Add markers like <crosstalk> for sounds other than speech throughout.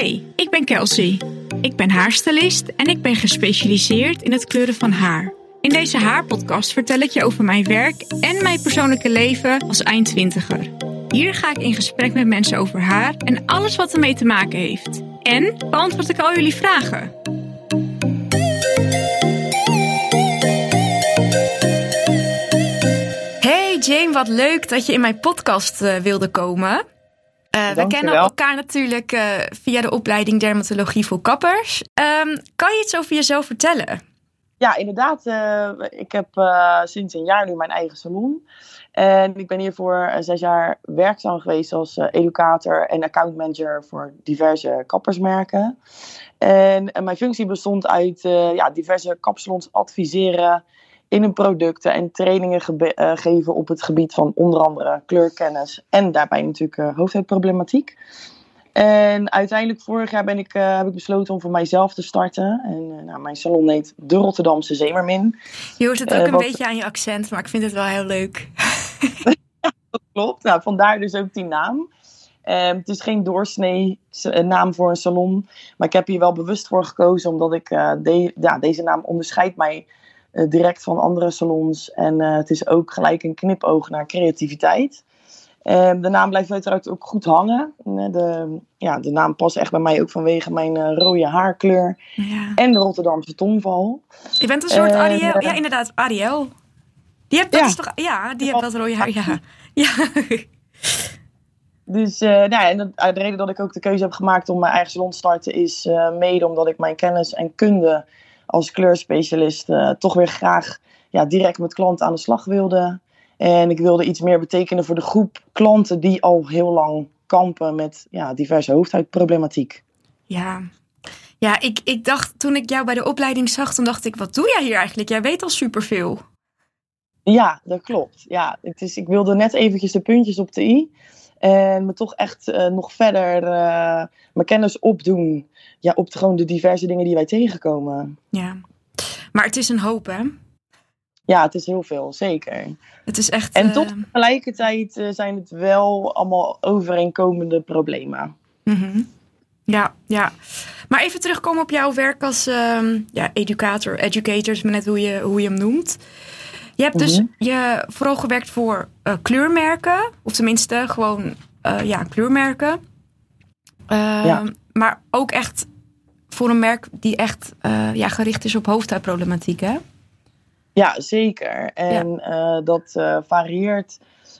Hey, ik ben Kelsey. Ik ben haarstylist en ik ben gespecialiseerd in het kleuren van haar. In deze haarpodcast vertel ik je over mijn werk en mijn persoonlijke leven als eindtwintiger. Hier ga ik in gesprek met mensen over haar en alles wat ermee te maken heeft. En beantwoord ik al jullie vragen. Hey Jane, wat leuk dat je in mijn podcast uh, wilde komen. Uh, we kennen elkaar natuurlijk uh, via de opleiding Dermatologie voor Kappers. Um, kan je iets over jezelf vertellen? Ja, inderdaad. Uh, ik heb sinds een jaar nu mijn eigen salon. En ik ben hiervoor zes jaar werkzaam geweest als educator en accountmanager voor diverse kappersmerken. En, en mijn functie bestond uit ja, diverse kapsalons adviseren in hun producten en trainingen uh, geven op het gebied van onder andere kleurkennis en daarbij natuurlijk uh, hoofdhuidproblematiek. En uiteindelijk vorig jaar ben ik, uh, heb ik besloten om voor mijzelf te starten. En nou, mijn salon heet De Rotterdamse Zeemermin. Je hoort het ook een beetje aan je accent, maar ik vind het wel heel leuk. <laughs> dat klopt. Nou, vandaar dus ook die naam. Um, het is geen doorsnee naam voor een salon. Maar ik heb hier wel bewust voor gekozen, omdat ik de, ja, deze naam onderscheidt mij direct van andere salons. En uh, het is ook gelijk een knipoog naar creativiteit. Uh, de naam blijft uiteraard ook goed hangen. De, ja, de naam past echt bij mij ook vanwege mijn rode haarkleur. Ja. En de Rotterdamse tongval. Je bent een soort Ariel. Ja, inderdaad, Ariel. Die hebt dat ja. toch... Ja, die hebt dat rode haar. Ja. ja. <laughs> Dus uh, nou ja, en de, de, reden dat ik ook de keuze heb gemaakt om mijn eigen salon te starten is uh, mede omdat ik mijn kennis en kunde als kleurspecialist uh, toch weer graag ja, direct met klanten aan de slag wilde. En ik wilde iets meer betekenen voor de groep klanten die al heel lang kampen met ja, diverse hoofdhuidproblematiek. Ja, ja ik, ik dacht toen ik jou bij de opleiding zag, toen dacht ik, wat doe jij hier eigenlijk? Jij weet al superveel. Ja, dat klopt. Ja, het is, ik wilde net eventjes de puntjes op de i. En me toch echt uh, nog verder uh, mijn kennis opdoen. Ja, op de, gewoon de diverse dingen die wij tegenkomen. Ja, maar het is een hoop, hè? Ja, het is heel veel, zeker. Het is echt. En uh... toch tegelijkertijd zijn het wel allemaal overeenkomende problemen. -hmm. Ja, ja. Maar even terugkomen op jouw werk als uh, ja, educator, educator, is maar net hoe je, hoe je hem noemt. Je hebt dus mm-hmm. je vooral gewerkt voor uh, kleurmerken, of tenminste gewoon uh, ja, kleurmerken. Uh, ja. Maar ook echt voor een merk die echt ja, gericht is op hoofdhuidproblematiek, hè? Ja, zeker. En ja. dat varieert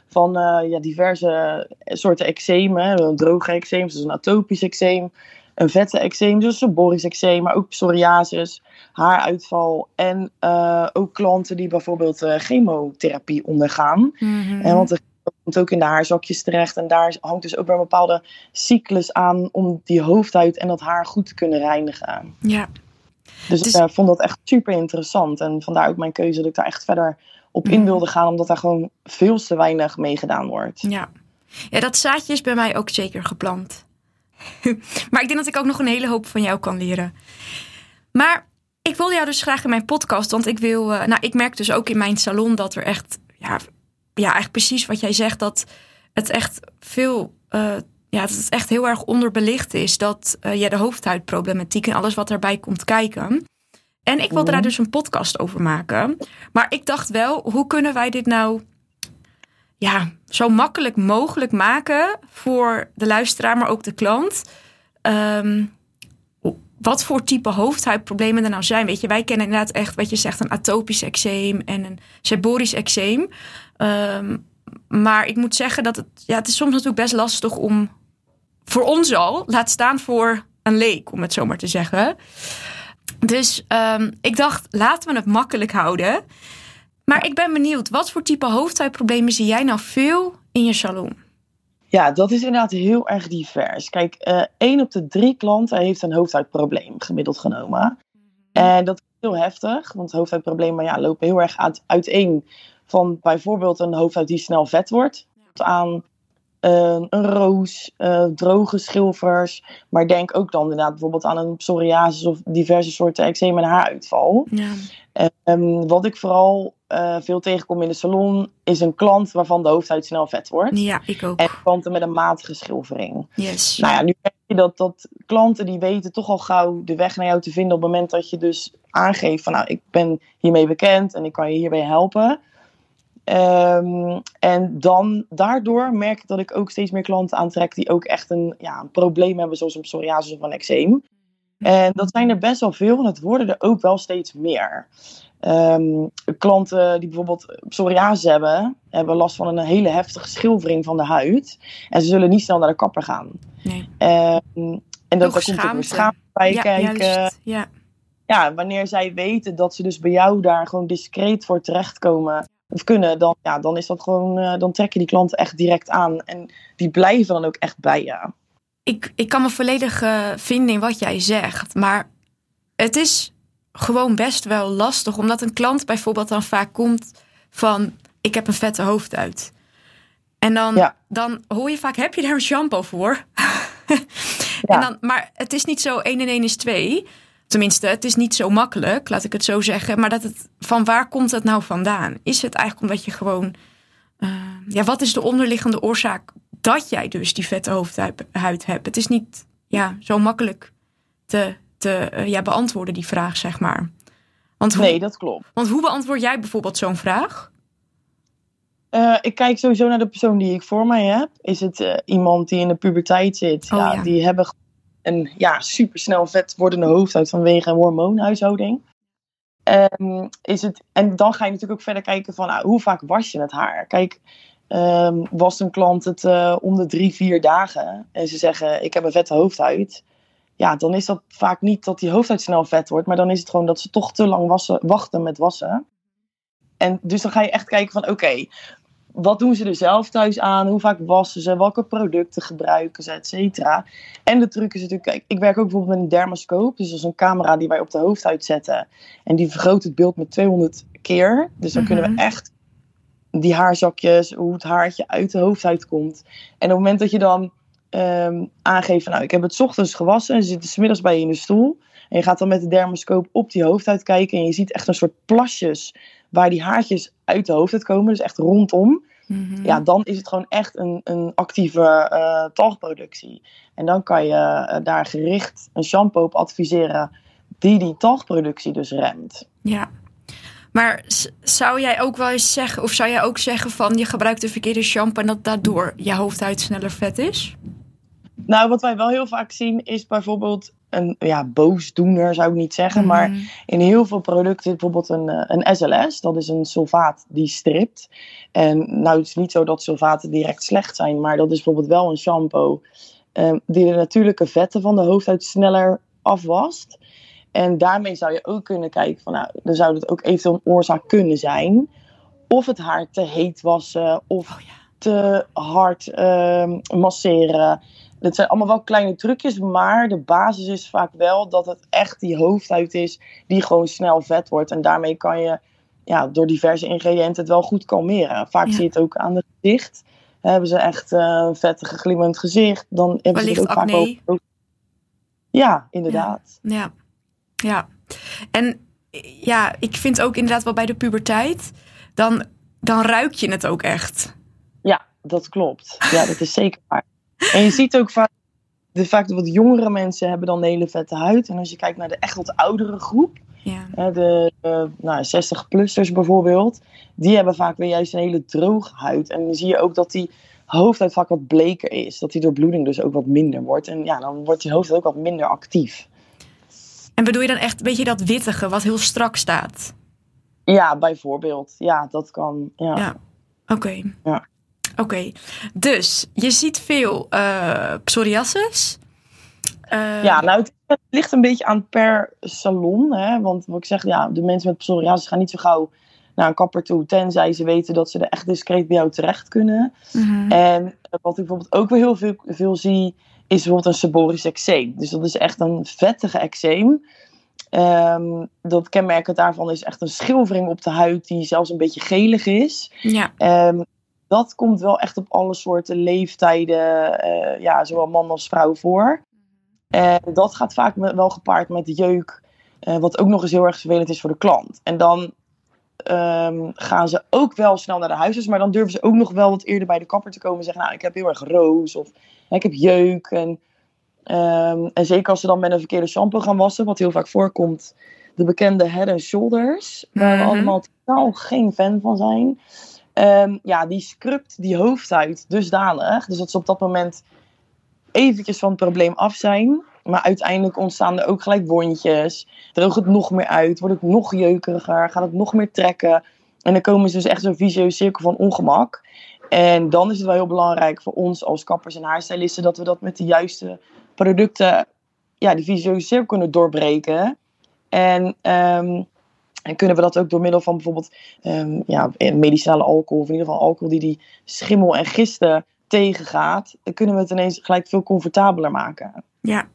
van ja, diverse soorten eczemen. Een droge eczeem, dus een atopisch eczeem een vette eczeem, dus een eczeem, maar ook psoriasis, haaruitval en uh, ook klanten die bijvoorbeeld uh, chemotherapie ondergaan. Mm-hmm. En want er komt ook in de haarzakjes terecht en daar hangt dus ook weer een bepaalde cyclus aan om die hoofdhuid en dat haar goed te kunnen reinigen. Ja. Dus, dus... ik uh, vond dat echt super interessant en vandaar ook mijn keuze dat ik daar echt verder op in wilde gaan, omdat daar gewoon veel te weinig mee gedaan wordt. Ja. ja, dat zaadje is bij mij ook zeker geplant. <laughs> maar ik denk dat ik ook nog een hele hoop van jou kan leren. Maar ik wil jou dus graag in mijn podcast, want ik wil. Uh, nou, ik merk dus ook in mijn salon dat er echt. Ja, ja eigenlijk precies wat jij zegt, dat het echt veel. Uh, ja, dat het echt heel erg onderbelicht is. Dat uh, ja, de hoofdhuidproblematiek en alles wat daarbij komt kijken. En ik wilde daar mhm. dus een podcast over maken. Maar ik dacht wel, hoe kunnen wij dit nou ja, zo makkelijk mogelijk maken voor de luisteraar, maar ook de klant. Um, wat voor type hoofdhuidproblemen er nou zijn. Weet je, wij kennen inderdaad echt wat je zegt, een atopisch eczeem en een seborisch eczeem. Um, maar ik moet zeggen dat het, ja, het is soms natuurlijk best lastig om voor ons al, laat staan voor een leek, om het zo maar te zeggen. Dus um, ik dacht, laten we het makkelijk houden. Maar ik ben benieuwd, wat voor type hoofdhuidproblemen zie jij nou veel in je salon? Ja, dat is inderdaad heel erg divers. Kijk, uh, één op de drie klanten heeft een hoofdhuidprobleem, gemiddeld genomen. Mhm. En dat is heel heftig, want hoofdhuidproblemen ja, lopen heel erg uit, uiteen. Van bijvoorbeeld een hoofdhuid die snel vet wordt, tot aan uh, een roos, uh, droge schilfers. Maar denk ook dan inderdaad bijvoorbeeld aan een psoriasis of diverse soorten eczeem en haaruitval. Ja. Um, wat ik vooral uh, veel tegenkom in de salon, is een klant waarvan de hoofdhuid snel vet wordt. Ja, ik ook. En klanten met een matige schilfering. Yes. Nou ja, nu merk je dat, dat klanten die weten toch al gauw de weg naar jou te vinden op het moment dat je dus aangeeft van nou, ik ben hiermee bekend en ik kan je hierbij helpen. Ehm, en dan daardoor merk ik dat ik ook steeds meer klanten aantrek die ook echt een, ja, een probleem hebben, zoals een psoriasis of een eczeem. En dat zijn er best wel veel en het worden er ook wel steeds meer. Ehm, klanten die bijvoorbeeld psoriasis hebben, hebben last van een hele heftige schilvering van de huid. En ze zullen niet snel naar de kapper gaan. Nee. Ehm, en dat, daar komt ook weer schaamte bij ja, kijken. juist. Ja. Ja, wanneer zij weten dat ze dus bij jou daar gewoon discreet voor terechtkomen of kunnen, dan, ja, dan is dat gewoon, eh, dan trek je die klanten echt direct aan. En die blijven dan ook echt bij je. Ik, ik kan me volledig eh, vinden in wat jij zegt. Maar het is gewoon best wel lastig. Omdat een klant bijvoorbeeld dan vaak komt van... ik heb een vette hoofdhuid. En dan, Ja. dan hoor je vaak, heb je daar een shampoo voor? <laughs> Ja. en dan, maar het is niet zo 1 en 1 is 2. Tenminste, het is niet zo makkelijk, laat ik het zo zeggen. Maar dat het, van waar komt het nou vandaan? Is het eigenlijk omdat je gewoon... eh, ja, wat is de onderliggende oorzaak dat jij dus die vette hoofdhuid huid hebt? Het is niet ja, zo makkelijk te, te eh, ja, beantwoorden, die vraag, zeg maar. Want hoe, Nee, dat klopt. want hoe beantwoord jij bijvoorbeeld zo'n vraag? Eh, ik kijk sowieso naar de persoon die ik voor mij heb. Is het eh, iemand die in de puberteit zit? Oh, ja, ja. Die hebben een ja, supersnel vet wordende hoofdhuid vanwege een hormoonhuishouding. Ehm, is het, en dan ga je natuurlijk ook verder kijken van nou, hoe vaak was je het haar? Kijk, was een klant het eh, om de drie, vier dagen en ze zeggen ik heb een vette hoofdhuid. Ja, dan is dat vaak niet dat die hoofdhuid snel vet wordt, maar dan is het gewoon dat ze toch te lang wassen, wachten met wassen. En dus dan ga je echt kijken van oké, wat doen ze er zelf thuis aan? Hoe vaak wassen ze? Welke producten gebruiken ze? Et cetera. En de truc is natuurlijk, kijk, ik werk ook bijvoorbeeld met een dermoscoop. Dus dat is een camera die wij op de hoofdhuid zetten. En die vergroot het beeld met 200 keer. Dus dan kunnen Mhm. we echt die haarzakjes, hoe het haartje uit de hoofdhuid komt. En op het moment dat je dan ehm, aangeeft, van, nou, ik heb het 's ochtends gewassen en ze zitten 's middags bij je in de stoel. En je gaat dan met de dermoscoop op die hoofdhuid kijken. En je ziet echt een soort plasjes waar die haartjes uit de hoofdhuid komen. Dus echt rondom. Mhm. Ja, dan is het gewoon echt een, een actieve eh talgproductie. En dan kan je eh, daar gericht een shampoo op adviseren die die talgproductie dus remt. Ja. Maar zou jij ook wel eens zeggen, of zou jij ook zeggen van je gebruikt de verkeerde shampoo en dat daardoor je hoofdhuid sneller vet is? Nou, wat wij wel heel vaak zien is bijvoorbeeld een ja, boosdoener, zou ik niet zeggen. Maar Mhm. in heel veel producten bijvoorbeeld een, eh, een SLS. Dat is een sulfaat die stript. En nou, het is niet zo dat sulfaten direct slecht zijn. Maar dat is bijvoorbeeld wel een shampoo eh, die de natuurlijke vetten van de hoofdhuid sneller afwast. En daarmee zou je ook kunnen kijken van, nou, dan zou dat ook eventueel een oorzaak kunnen zijn. Of het haar te heet wassen, of Oh ja. te hard ehm, masseren. Dat zijn allemaal wel kleine trucjes, maar de basis is vaak wel dat het echt die hoofdhuid is die gewoon snel vet wordt. En daarmee kan je ja, door diverse ingrediënten het wel goed kalmeren. Vaak Ja. zie je het ook aan het gezicht. Hebben ze echt eh, een vettig glimmend gezicht, dan hebben ze het ook vaak ook. Ja, inderdaad. Ja, ja. En ja, ik vind ook inderdaad wel bij de puberteit, dan, dan ruik je het ook echt. Ja, dat klopt. Ja, dat is zeker waar. En je ziet ook vaak, de, vaak de wat jongere mensen hebben dan een hele vette huid. En als je kijkt naar de echt wat oudere groep, Ja, de eh, nou, 60-plussers bijvoorbeeld, die hebben vaak weer juist een hele droge huid. En dan zie je ook dat die hoofdhuid vaak wat bleker is. Dat die doorbloeding dus ook wat minder wordt. En ja, dan wordt die hoofdhuid ook wat minder actief. En bedoel je dan echt, weet je, dat wittige wat heel strak staat? Ja, bijvoorbeeld. Ja, dat kan. Ja. Ja. Oké. Ja. Oké. Dus je ziet veel eh psoriasis. Eh, Ja, nou, het, ligt een beetje aan per salon. Hè? Want wat ik zeg, ja, de mensen met psoriasis gaan niet zo gauw naar een kapper toe. Tenzij ze weten dat ze er echt discreet bij jou terecht kunnen. mhm. En eh, wat ik bijvoorbeeld ook weer heel veel, veel zie, is bijvoorbeeld een seborisch eczeem. Dus dat is echt een vettige eczeem. Ehm, dat kenmerkend daarvan is echt een schilfering op de huid die zelfs een beetje gelig is. Ja. Ehm, dat komt wel echt op alle soorten leeftijden, eh, ja, zowel man als vrouw voor. En dat gaat vaak wel gepaard met jeuk, eh, wat ook nog eens heel erg vervelend is voor de klant. En dan ehm, gaan ze ook wel snel naar de huisarts, maar dan durven ze ook nog wel wat eerder bij de kapper te komen en zeggen, nou, ik heb heel erg roos of ik heb jeuk. En Ehm, en zeker als ze dan met een verkeerde shampoo gaan wassen, wat heel vaak voorkomt, de bekende head and shoulders, waar we Mhm. allemaal totaal geen fan van zijn. Ehm, ja, die scrubt die hoofdhuid dusdanig, dus dat ze op dat moment eventjes van het probleem af zijn. Maar uiteindelijk ontstaan er ook gelijk wondjes. Droogt het nog meer uit, wordt het nog jeukeriger, gaat het nog meer trekken. En dan komen ze dus echt zo'n vicieuze cirkel van ongemak. En dan is het wel heel belangrijk voor ons als kappers en haarstylisten dat we dat met de juiste producten, ja, die vicieuze cirkel kunnen doorbreken. En, ehm, en kunnen we dat ook door middel van bijvoorbeeld ehm, ja, medicinale alcohol, of in ieder geval alcohol die die schimmel en gisten tegengaat, dan kunnen we het ineens gelijk veel comfortabeler maken. Ja.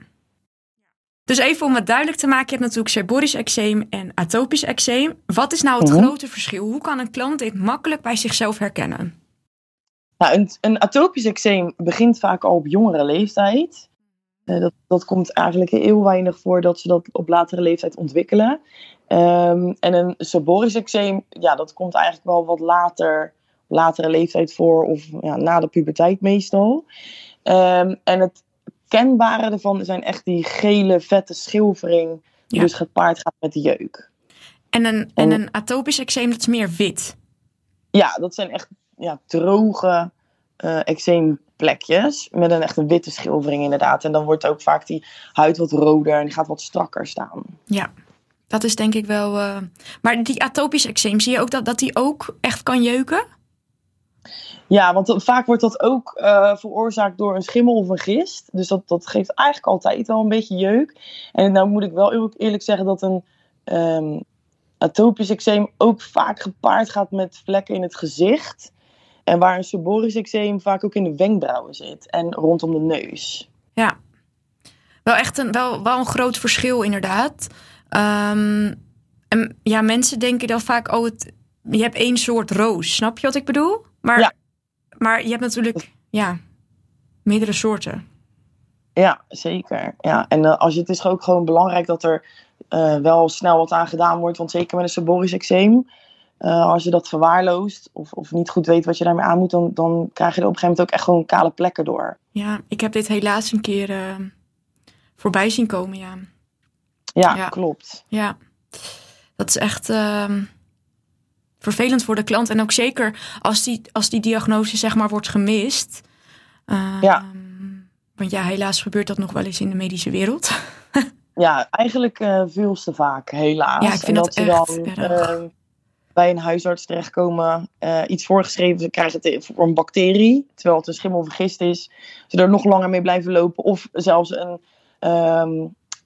Dus even om het duidelijk te maken, je hebt natuurlijk seborrheisch eczeem en atopisch eczeem. Wat is nou het Mhm. grote verschil? Hoe kan een klant dit makkelijk bij zichzelf herkennen? Nou, een, een atopisch eczeem begint vaak al op jongere leeftijd. Eh, dat, dat komt eigenlijk heel weinig voor dat ze dat op latere leeftijd ontwikkelen. Ehm, en een seborrheisch eczeem, ja, dat komt eigenlijk wel wat later, latere leeftijd voor, of ja, na de puberteit meestal. Ehm, en het kenbare ervan zijn echt die gele, vette schilfering, die Ja. dus gepaard gaat met de jeuk. En een, en een atopisch eczeem, dat is meer wit. Ja, dat zijn echt ja, droge eh eczeemplekjes. Met een echt een witte schilfering inderdaad. En dan wordt ook vaak die huid wat roder en die gaat wat strakker staan. Ja, dat is denk ik wel... eh, Maar die atopisch eczeem, zie je ook dat, dat die ook echt kan jeuken? Ja, want vaak wordt dat ook eh, veroorzaakt door een schimmel of een gist. Dus dat, dat geeft eigenlijk altijd wel een beetje jeuk. En nou moet ik wel eerlijk, zeggen dat een ehm, atopisch eczeem ook vaak gepaard gaat met vlekken in het gezicht. En waar een seborrheisch eczeem vaak ook in de wenkbrauwen zit en rondom de neus. Ja. Wel echt een, wel, wel een groot verschil inderdaad. Ehm, en ja, mensen denken dan vaak, oh, je hebt één soort roos. Snap je wat ik bedoel? Maar, Ja. maar je hebt natuurlijk, ja, meerdere soorten. Ja, zeker. Ja. En eh, als je, het is ook gewoon belangrijk dat er eh, wel snel wat aan gedaan wordt. Want zeker met een seborrheisch eczeem, eh, als je dat verwaarloost of, of niet goed weet wat je daarmee aan moet, dan, dan krijg je er op een gegeven moment ook echt gewoon kale plekken door. Ja, ik heb dit helaas een keer voorbij zien komen, ja. Ja, Ja. klopt. Ja, dat is echt ehm, vervelend voor de klant. En ook zeker als die, als die diagnose zeg maar wordt gemist. Ehm, Ja. Want ja, helaas gebeurt dat nog wel eens in de medische wereld. <laughs> Ja, eigenlijk eh, veel te vaak, helaas. Ja, ik vind en dat ze echt dan erg. eh, bij een huisarts terechtkomen, eh, iets voorgeschreven, ze krijgen het voor een bacterie, terwijl het een schimmel of een gist is. Ze er nog langer mee blijven lopen. Of zelfs een ehm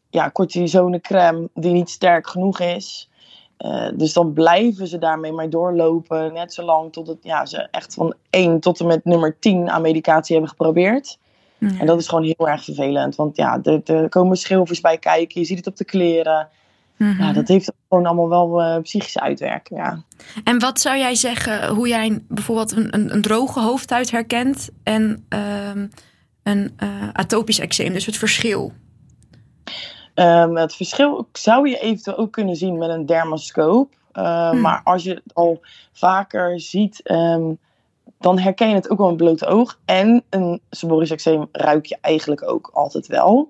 ja, cortisonecrème die niet sterk genoeg is. Eh, dus dan blijven ze daarmee maar doorlopen, net zolang tot het, ja, ze echt van 1 tot en met nummer 10 aan medicatie hebben geprobeerd. En dat is gewoon heel erg vervelend. Want ja, er, er komen schilfers bij kijken. Je ziet het op de kleren. Mhm. Ja, dat heeft gewoon allemaal wel eh, psychische uitwerking. Ja. En wat zou jij zeggen hoe jij bijvoorbeeld een, een, een droge hoofdhuid herkent en ehm, een eh, atopisch eczeem? Dus het verschil. Ehm, het verschil zou je eventueel ook kunnen zien met een dermoscoop. Uh, Hmm. Maar als je het al vaker ziet, ehm, dan herken je het ook wel met blote oog. En een seborrheisch eczeem ruik je eigenlijk ook altijd wel.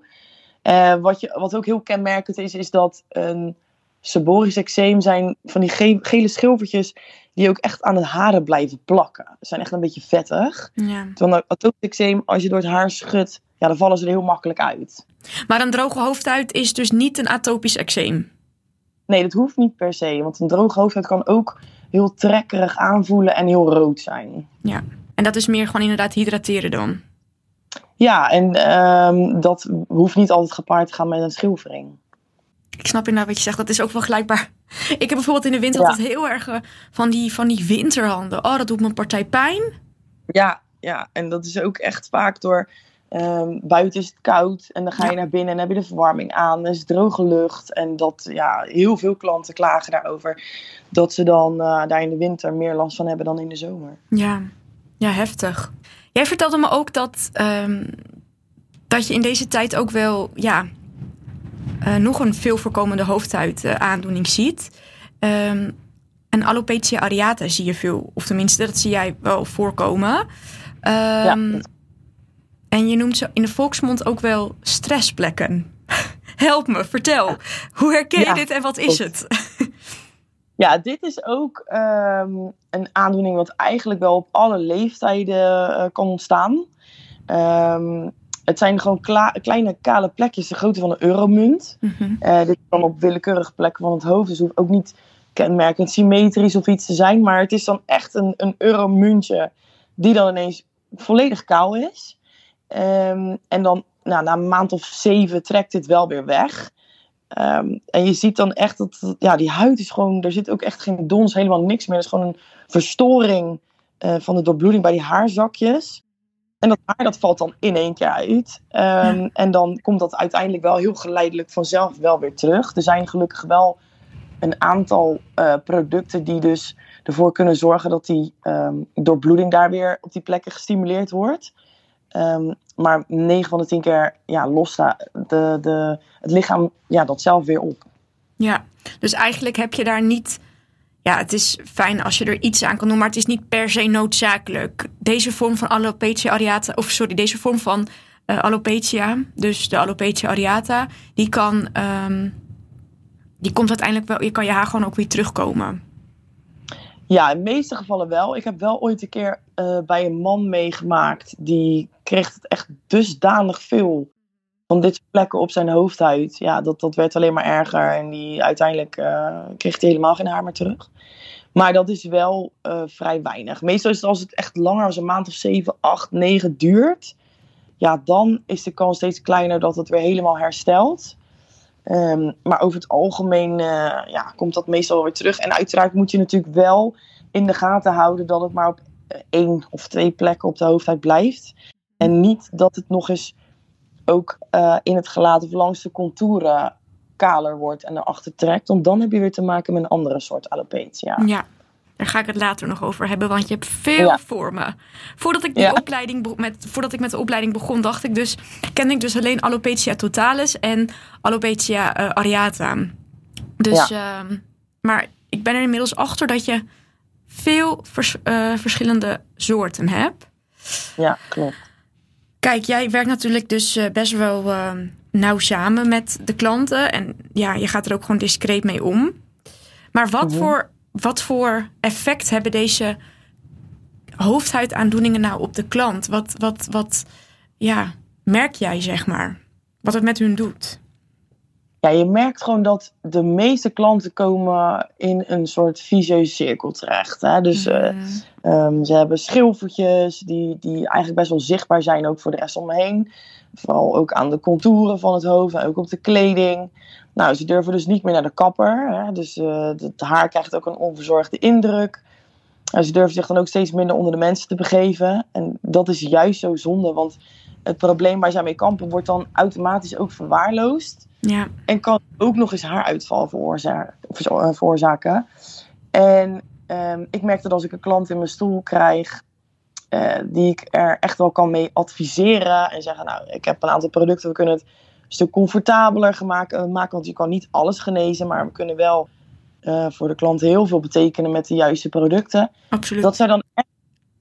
Eh, wat, je, wat ook heel kenmerkend is, is dat een seborrheisch eczeem zijn van die ge- gele schilfertjes die ook echt aan het haren blijven plakken. Ze zijn echt een beetje vettig. Ja. Terwijl een eczeem, als je door het haar schudt, ja, dan vallen ze er heel makkelijk uit. Maar een droge hoofdhuid is dus niet een atopisch eczeem. Nee, dat hoeft niet per se. Want een droge hoofdhuid kan ook heel trekkerig aanvoelen en heel rood zijn. Ja. En dat is meer gewoon inderdaad hydrateren dan. Ja, en ehm, dat hoeft niet altijd gepaard te gaan met een schilfering. Ik snap inderdaad wat je zegt. Dat is ook wel gelijkbaar. <laughs> Ik heb bijvoorbeeld in de winter Ja. altijd heel erg eh, van, die, van die winterhanden. Oh, dat doet me een partij pijn. Ja, ja, en dat is ook echt vaak door... ehm, buiten is het koud en dan ga je Ja. naar binnen en heb je de verwarming aan. Er is droge lucht en dat, ja, heel veel klanten klagen daarover. Dat ze dan eh, daar in de winter meer last van hebben dan in de zomer. Ja, ja heftig. Jij vertelde me ook dat, ehm, dat je in deze tijd ook wel ja, eh, nog een veel voorkomende hoofdhuidaandoening ziet. Ehm en alopecia areata zie je veel, of tenminste, dat zie jij wel voorkomen. Dat- En je noemt ze in de volksmond ook wel stressplekken. <laughs> Help me, vertel. Hoe herken je dit en wat is het? <laughs> Ja, dit is ook ehm, een aandoening wat eigenlijk wel op alle leeftijden uh, kan ontstaan. Um, het zijn gewoon kleine kale plekjes, de grootte van een euromunt. Mm dit kan op willekeurige plekken van het hoofd, dus hoeft ook niet kenmerkend symmetrisch of iets te zijn. Maar het is dan echt een, een euromuntje die dan ineens volledig kaal is. Um, en dan nou, na een maand of zeven trekt dit wel weer weg. Um, en je ziet dan echt dat ja, die huid is gewoon, er zit ook echt geen dons, helemaal niks meer. Het is gewoon een verstoring uh, van de doorbloeding bij die haarzakjes. En dat haar dat valt dan in één keer uit. Um, En dan komt dat uiteindelijk wel heel geleidelijk vanzelf wel weer terug. Er zijn gelukkig wel een aantal uh, producten die dus ervoor kunnen zorgen dat die um, doorbloeding daar weer op die plekken gestimuleerd wordt. Um, maar 9 van de 10 keer ja, lost de, de, het lichaam ja, dat zelf weer op. Ja, dus eigenlijk heb je daar niet. Ja, het is fijn als je er iets aan kan doen, maar het is niet per se noodzakelijk. Deze vorm van alopecia areata, of sorry, deze vorm van uh, alopecia, dus de alopecia areata, die kan, um, die komt uiteindelijk wel, je kan je haar gewoon ook weer terugkomen. Ja, in de meeste gevallen wel. Ik heb wel ooit een keer uh, bij een man meegemaakt. Die kreeg het echt dusdanig veel van dit plekken op zijn hoofdhuid. Ja, dat, dat werd alleen maar erger. En die, uiteindelijk uh, kreeg hij helemaal geen haar meer terug. Maar dat is wel uh, vrij weinig. Meestal is het als het echt langer als een maand of 7, 8, 9 duurt. Ja, dan is de kans steeds kleiner dat het weer helemaal herstelt. Um, maar over het algemeen uh, ja, komt dat meestal weer terug. En uiteraard moet je natuurlijk wel in de gaten houden dat het maar op één of twee plekken op de hoofdhuid blijft. En niet dat het nog eens ook uh, in het gelaat of langs de contouren kaler wordt en erachter trekt. Want dan heb je weer te maken met een andere soort alopecia. Ja, daar ga ik het later nog over hebben, want je hebt veel ja. me. Voordat ik, die ja. opleiding met, voordat ik met de opleiding begon, dacht ik dus, kende ik dus alleen alopecia totalis en alopecia uh, areata. Dus, ja. uh, maar ik ben er inmiddels achter dat je veel vers, uh, verschillende soorten hebt. Ja, klopt. Kijk, jij werkt natuurlijk dus uh, best wel uh, nauw samen met de klanten. En ja, je gaat er ook gewoon discreet mee om. Maar wat, -hmm. voor, wat voor effect hebben deze hoofdhuidaandoeningen nou op de klant? Wat, wat, wat ja, merk jij, zeg maar? Wat het met hun doet? Ja, je merkt gewoon dat de meeste klanten komen in een soort vicieuze cirkel terecht. Hè? Dus mm. uh, um, ze hebben schilfertjes die, die eigenlijk best wel zichtbaar zijn ook voor de rest om me heen. Vooral ook aan de contouren van het hoofd en ook op de kleding. Nou, ze durven dus niet meer naar de kapper. Hè? Dus uh, het haar krijgt ook een onverzorgde indruk. En ze durven zich dan ook steeds minder onder de mensen te begeven. En dat is juist zo zonde, want het probleem waar zij mee kampen wordt dan automatisch ook verwaarloosd. Ja. En kan ook nog eens haaruitval veroorzaken. En um, ik merk dat als ik een klant in mijn stoel krijg, uh, die ik er echt wel kan mee adviseren. En zeggen, nou, ik heb een aantal producten, we kunnen het een stuk comfortabeler maken. maken want je kan niet alles genezen, maar we kunnen wel uh, voor de klant heel veel betekenen met de juiste producten. Absoluut. Dat zij dan echt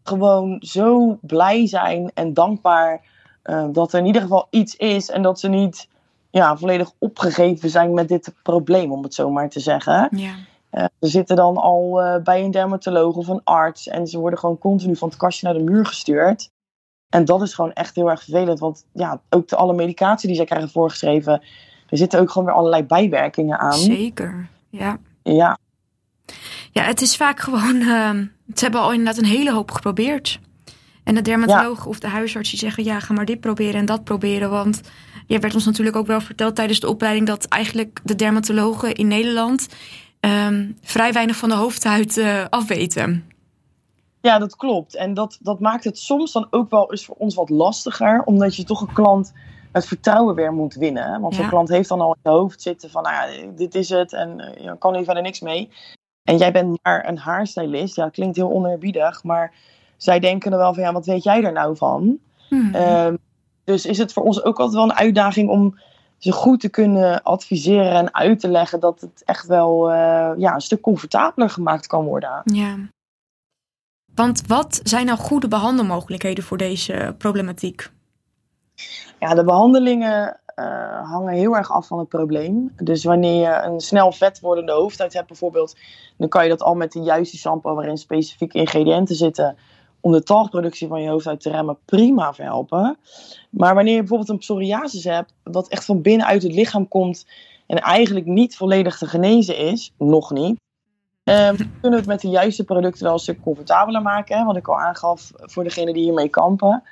gewoon zo blij zijn en dankbaar uh, dat er in ieder geval iets is en dat ze niet ja, volledig opgegeven zijn met dit probleem, om het zo maar te zeggen. Ja. Uh, ze zitten dan al uh, bij een dermatoloog of een arts en ze worden gewoon continu van het kastje naar de muur gestuurd. En dat is gewoon echt heel erg vervelend, want ja, ook de alle medicatie die zij krijgen voorgeschreven, er zitten ook gewoon weer allerlei bijwerkingen aan. Zeker, ja. Ja. Ja, het is vaak gewoon, uh, ze hebben al inderdaad een hele hoop geprobeerd. En de dermatoloog ja. of de huisarts die zeggen, ja, ga maar dit proberen en dat proberen, want je werd ons natuurlijk ook wel verteld tijdens de opleiding dat eigenlijk de dermatologen in Nederland um, vrij weinig van de hoofdhuid uh, afweten. Ja, dat klopt. En dat, dat maakt het soms dan ook wel eens voor ons wat lastiger, omdat je toch een klant het vertrouwen weer moet winnen. Want ja. zo'n klant heeft dan al in je hoofd zitten van, nou ja, dit is het en uh, je kan hier verder niks mee. En jij bent maar een haarstylist. Ja, klinkt heel oneerbiedig, maar zij denken er wel van, ja, wat weet jij er nou van? Hmm. Um, dus is het voor ons ook altijd wel een uitdaging om ze goed te kunnen adviseren en uit te leggen dat het echt wel uh, ja, een stuk comfortabeler gemaakt kan worden. Ja. Want wat zijn nou goede behandelmogelijkheden voor deze problematiek? Ja, de behandelingen uh, hangen heel erg af van het probleem. Dus wanneer je een snel vet wordende hoofdhuid hebt bijvoorbeeld, dan kan je dat al met de juiste shampoo waarin specifieke ingrediënten zitten om de talgproductie van je hoofdhuid te remmen, prima verhelpen. Maar wanneer je bijvoorbeeld een psoriasis hebt, wat echt van binnenuit het lichaam komt en eigenlijk niet volledig te genezen is, nog niet, um, <laughs> kunnen we het met de juiste producten wel een stuk comfortabeler maken. Hè, wat ik al aangaf voor degene die hiermee kampen.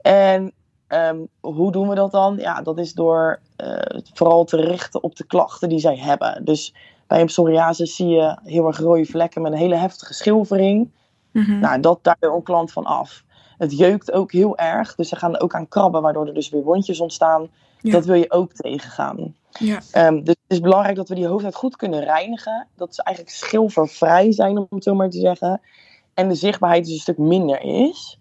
En Ehm, hoe doen we dat dan? Ja, dat is door uh, vooral te richten op de klachten die zij hebben. Dus bij een psoriasis zie je heel erg rode vlekken met een hele heftige schilfering. Mm Nou, dat, daar een klant van af. Het jeukt ook heel erg, dus ze gaan er ook aan krabben, waardoor er dus weer wondjes ontstaan. Dat wil je ook tegengaan. Ja. Um, dus het is belangrijk dat we die hoofdhuid goed kunnen reinigen. Dat ze eigenlijk schilfervrij zijn, om het zo maar te zeggen. En de zichtbaarheid dus een stuk minder is.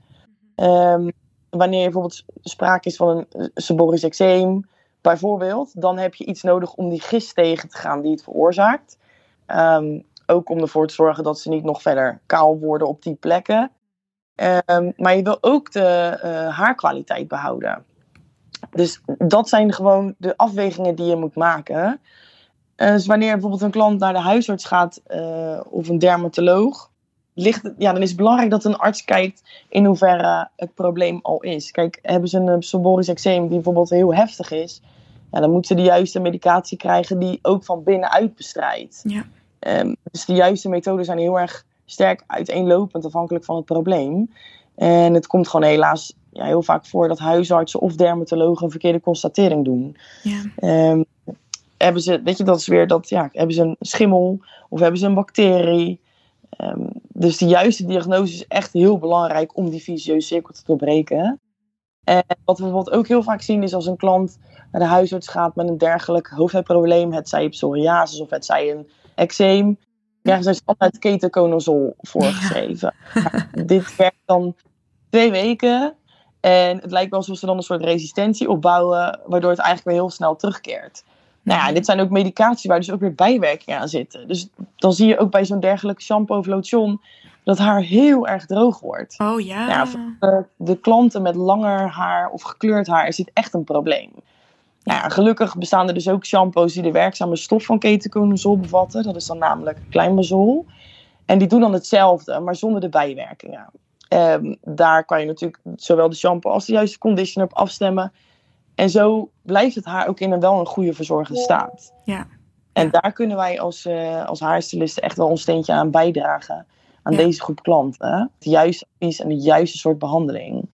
Um, wanneer bijvoorbeeld sprake is van een eh, seborrheisch eczeem, bijvoorbeeld, dan heb je iets nodig om die gist tegen te gaan die het veroorzaakt. Ehm, ook om ervoor te zorgen dat ze niet nog verder kaal worden op die plekken. Um, maar je wil ook de uh, haarkwaliteit behouden. Dus dat zijn gewoon de afwegingen die je moet maken. Uh, dus wanneer bijvoorbeeld een klant naar de huisarts gaat uh, of een dermatoloog, ligt, ja, dan is het belangrijk dat een arts kijkt in hoeverre het probleem al is. Kijk, hebben ze een psoriasis eczeem die bijvoorbeeld heel heftig is, ja, dan moeten ze de juiste medicatie krijgen die ook van binnenuit bestrijdt. Ja. Um, dus de juiste methoden zijn heel erg sterk uiteenlopend afhankelijk van het probleem. En het komt gewoon helaas ja, heel vaak voor dat huisartsen of dermatologen een verkeerde constatering doen. Ja. Um, hebben ze, weet je, dat is weer dat, ja, hebben ze een schimmel of hebben ze een bacterie? Um, dus de juiste diagnose is echt heel belangrijk om die vicieuze cirkel te doorbreken. En wat we bijvoorbeeld ook heel vaak zien is als een klant naar de huisarts gaat met een dergelijk hoofdhuidprobleem, het zij psoriasis of het zij een eczeem, krijgen ze standaard ketoconazol voorgeschreven. Ja. dit werkt dan twee weken en het lijkt wel alsof ze dan een soort resistentie opbouwen, waardoor het eigenlijk weer heel snel terugkeert. Nou ja, dit zijn ook medicatie waar dus ook weer bijwerkingen aan zitten. Dus dan zie je ook bij zo'n dergelijke shampoo of lotion dat haar heel erg droog wordt. Oh ja. ja voor de, klanten met langer haar of gekleurd haar is dit echt een probleem. Nou ja, gelukkig bestaan er dus ook shampoos die de werkzame stof van ketoconazol bevatten. Dat is dan namelijk kleinbazol. En die doen dan hetzelfde, maar zonder de bijwerkingen. Um, daar kan je natuurlijk zowel de shampoo als de juiste conditioner op afstemmen. En zo blijft het haar ook in een wel een goede verzorgde staat. Ja. En daar kunnen wij als, uh, als haarstylisten echt wel ons steentje aan bijdragen. Aan deze groep klanten. Het juiste advies en de juiste soort behandeling.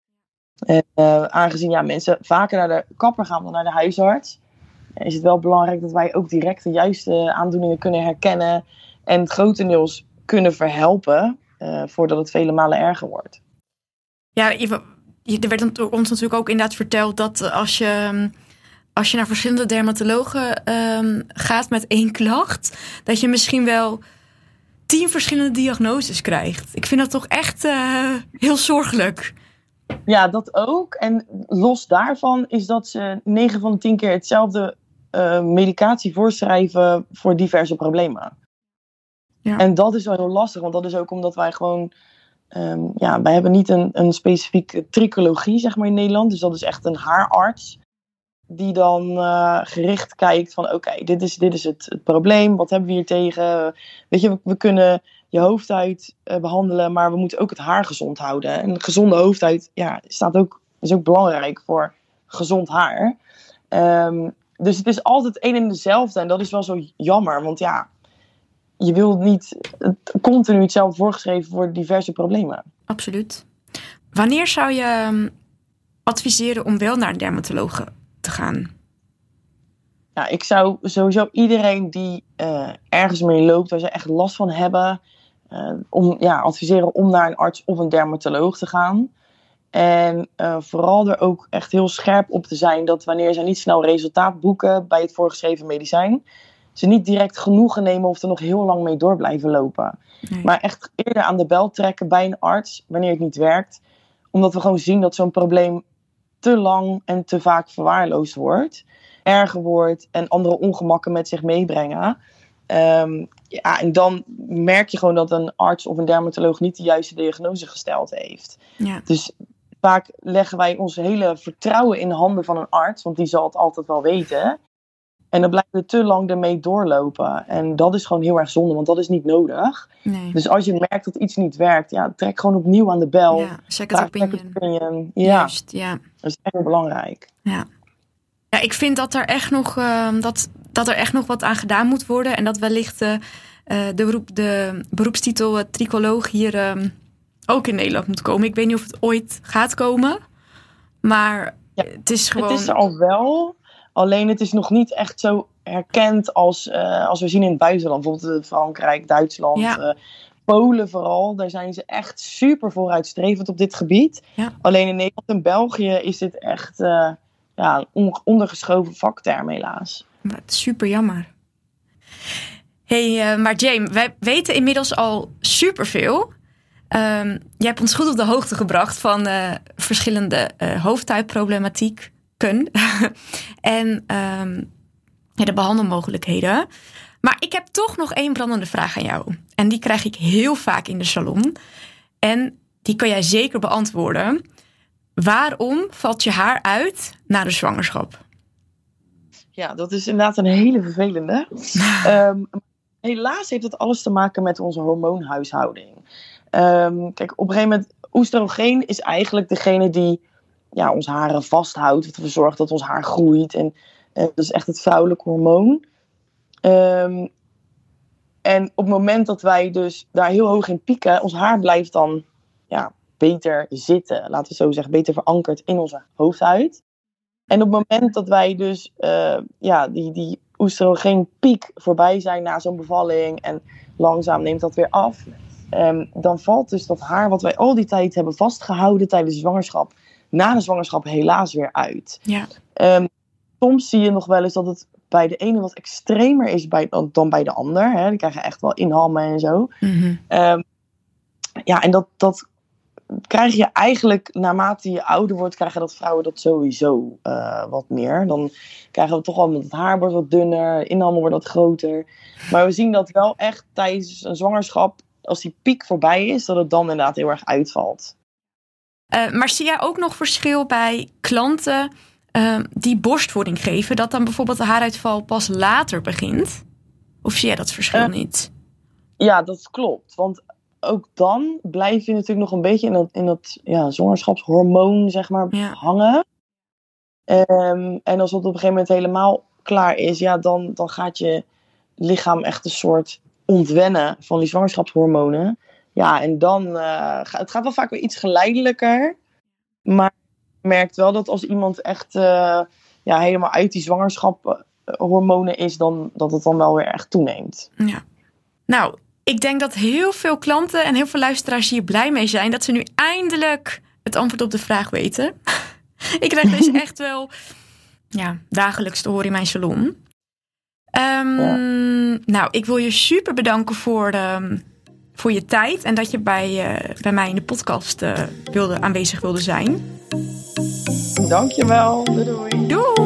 En, uh, aangezien ja, mensen vaker naar de kapper gaan dan naar de huisarts. Is het wel belangrijk dat wij ook direct de juiste aandoeningen kunnen herkennen. En grotendeels kunnen verhelpen. Uh, voordat het vele malen erger wordt. Ja, er werd ons natuurlijk ook inderdaad verteld dat eh, als je, ehm, als je naar verschillende dermatologen um, gaat met één klacht, dat je misschien wel tien verschillende diagnoses krijgt. Ik vind dat toch echt uh, heel zorgelijk. Ja, dat ook. En los daarvan is dat ze 9 van de 10 keer hetzelfde uh, medicatie voorschrijven voor diverse problemen. Ja. En dat is wel heel lastig, want dat is ook omdat wij gewoon Um, ja, wij hebben niet een, een specifieke tricologie, zeg maar, in Nederland. Dus dat is echt een haararts. Die dan uh, gericht kijkt van, oké, dit is, dit is het, het, probleem. Wat hebben we hier tegen? Weet je, we, we kunnen je hoofdhuid uh, behandelen, maar we moeten ook het haar gezond houden. En een gezonde hoofdhuid, ja, staat ook, is ook belangrijk voor gezond haar. Um, dus het is altijd één en dezelfde. En dat is wel zo jammer, want ja, je wilt niet continu hetzelfde voorgeschreven voor diverse problemen. Absoluut. Wanneer zou je ehm, adviseren om wel naar een dermatoloog te gaan? Ja, ik zou sowieso iedereen die uh, ergens mee loopt, waar ze echt last van hebben, om, ja, adviseren om naar een arts of een dermatoloog te gaan. En uh, vooral er ook echt heel scherp op te zijn dat wanneer ze niet snel resultaat boeken bij het voorgeschreven medicijn, ze niet direct genoegen nemen of er nog heel lang mee door blijven lopen. Maar echt eerder aan de bel trekken bij een arts wanneer het niet werkt. Omdat we gewoon zien dat zo'n probleem te lang en te vaak verwaarloosd wordt. Erger wordt en andere ongemakken met zich meebrengen. Um, ja, en dan merk je gewoon dat een arts of een dermatoloog niet de juiste diagnose gesteld heeft. Ja. Dus vaak leggen wij ons hele vertrouwen in de handen van een arts, want die zal het altijd wel weten. En dan blijven we te lang ermee doorlopen. En dat is gewoon heel erg zonde, want dat is niet nodig. Nee. Dus als je merkt dat iets niet werkt, ja, trek gewoon opnieuw aan de bel. Ja, second Vraag opinion. second opinion. Ja, Juist, ja. dat is echt heel belangrijk. Ja. ja, ik vind dat er echt nog, ehm, dat, dat er echt nog wat aan gedaan moet worden. En dat wellicht eh, eh, de, beroep, de beroepstitel eh, tricoloog hier ehm, ook in Nederland moet komen. Ik weet niet of het ooit gaat komen. Maar Ja, het is gewoon... Het is er al wel, alleen het is nog niet echt zo herkend als, als we zien in het buitenland. Bijvoorbeeld Frankrijk, Duitsland, Ja. Polen vooral. Daar zijn ze echt super vooruitstrevend op dit gebied. Ja. Alleen in Nederland en België is dit echt eh, ja, een ondergeschoven vakterm helaas. Super jammer. hey, eh, maar James, wij weten inmiddels al superveel. Ehm jij hebt ons goed op de hoogte gebracht van eh, verschillende eh hoofdhuidproblematieken <laughs> en ehm, de behandelmogelijkheden. Maar ik heb toch nog één brandende vraag aan jou. En die krijg ik heel vaak in de salon. En die kan jij zeker beantwoorden. Waarom valt je haar uit na de zwangerschap? Ja, dat is inderdaad een hele vervelende. <laughs> Ehm, helaas heeft het alles te maken met onze hormoonhuishouding. Ehm, kijk, op een gegeven moment, oestrogeen is eigenlijk degene die ja, ons haren vasthoudt. Ervoor zorgt dat ons haar groeit. En eh, dat is echt het vrouwelijke hormoon. Ehm, en op het moment dat wij dus daar heel hoog in pieken, ons haar blijft dan ja, beter zitten. Laten we zo zeggen, beter verankerd in onze hoofdhuid. En op het moment dat wij dus eh, ja, die, die oestrogeenpiek voorbij zijn na zo'n bevalling en langzaam neemt dat weer af, ehm, dan valt dus dat haar wat wij al die tijd hebben vastgehouden tijdens de zwangerschap, na de zwangerschap helaas weer uit. Ja, Ehm, soms zie je nog wel eens dat het bij de ene wat extremer is bij, dan bij de ander. Hè. Die krijgen echt wel inhammen en zo. Mhm. Ehm, ja, en dat, dat krijg je eigenlijk naarmate je ouder wordt, krijgen dat vrouwen dat sowieso eh, wat meer. Dan krijgen we toch wel, het haar wordt wat dunner, inhammen wordt wat groter. Maar we zien dat wel echt tijdens een zwangerschap, als die piek voorbij is, dat het dan inderdaad heel erg uitvalt. Eh, maar zie jij ook nog verschil bij klanten eh, die borstvoeding geven? Dat dan bijvoorbeeld de haaruitval pas later begint? Of zie jij dat verschil niet? Ja, dat klopt. Want ook dan blijf je natuurlijk nog een beetje in dat, in dat ja, zwangerschapshormoon, zeg maar, Ja. hangen. Ehm, en als het op een gegeven moment helemaal klaar is, ja, dan, dan gaat je lichaam echt een soort ontwennen van die zwangerschapshormonen. Ja, en dan uh, gaat het gaat wel vaak weer iets geleidelijker. Maar je merkt wel dat als iemand echt uh, ja, helemaal uit die zwangerschapshormonen is, dan, dat het dan wel weer echt toeneemt. Ja. Nou, ik denk dat heel veel klanten en heel veel luisteraars hier blij mee zijn dat ze nu eindelijk het antwoord op de vraag weten. <laughs> ik krijg deze <laughs> echt wel ja, dagelijks te horen in mijn salon. Um, ja. Nou, ik wil je super bedanken voor, de, voor je tijd en dat je bij, uh, bij mij in de podcast uh, wilde, aanwezig wilde zijn. Dankjewel. Doei doei. Doei.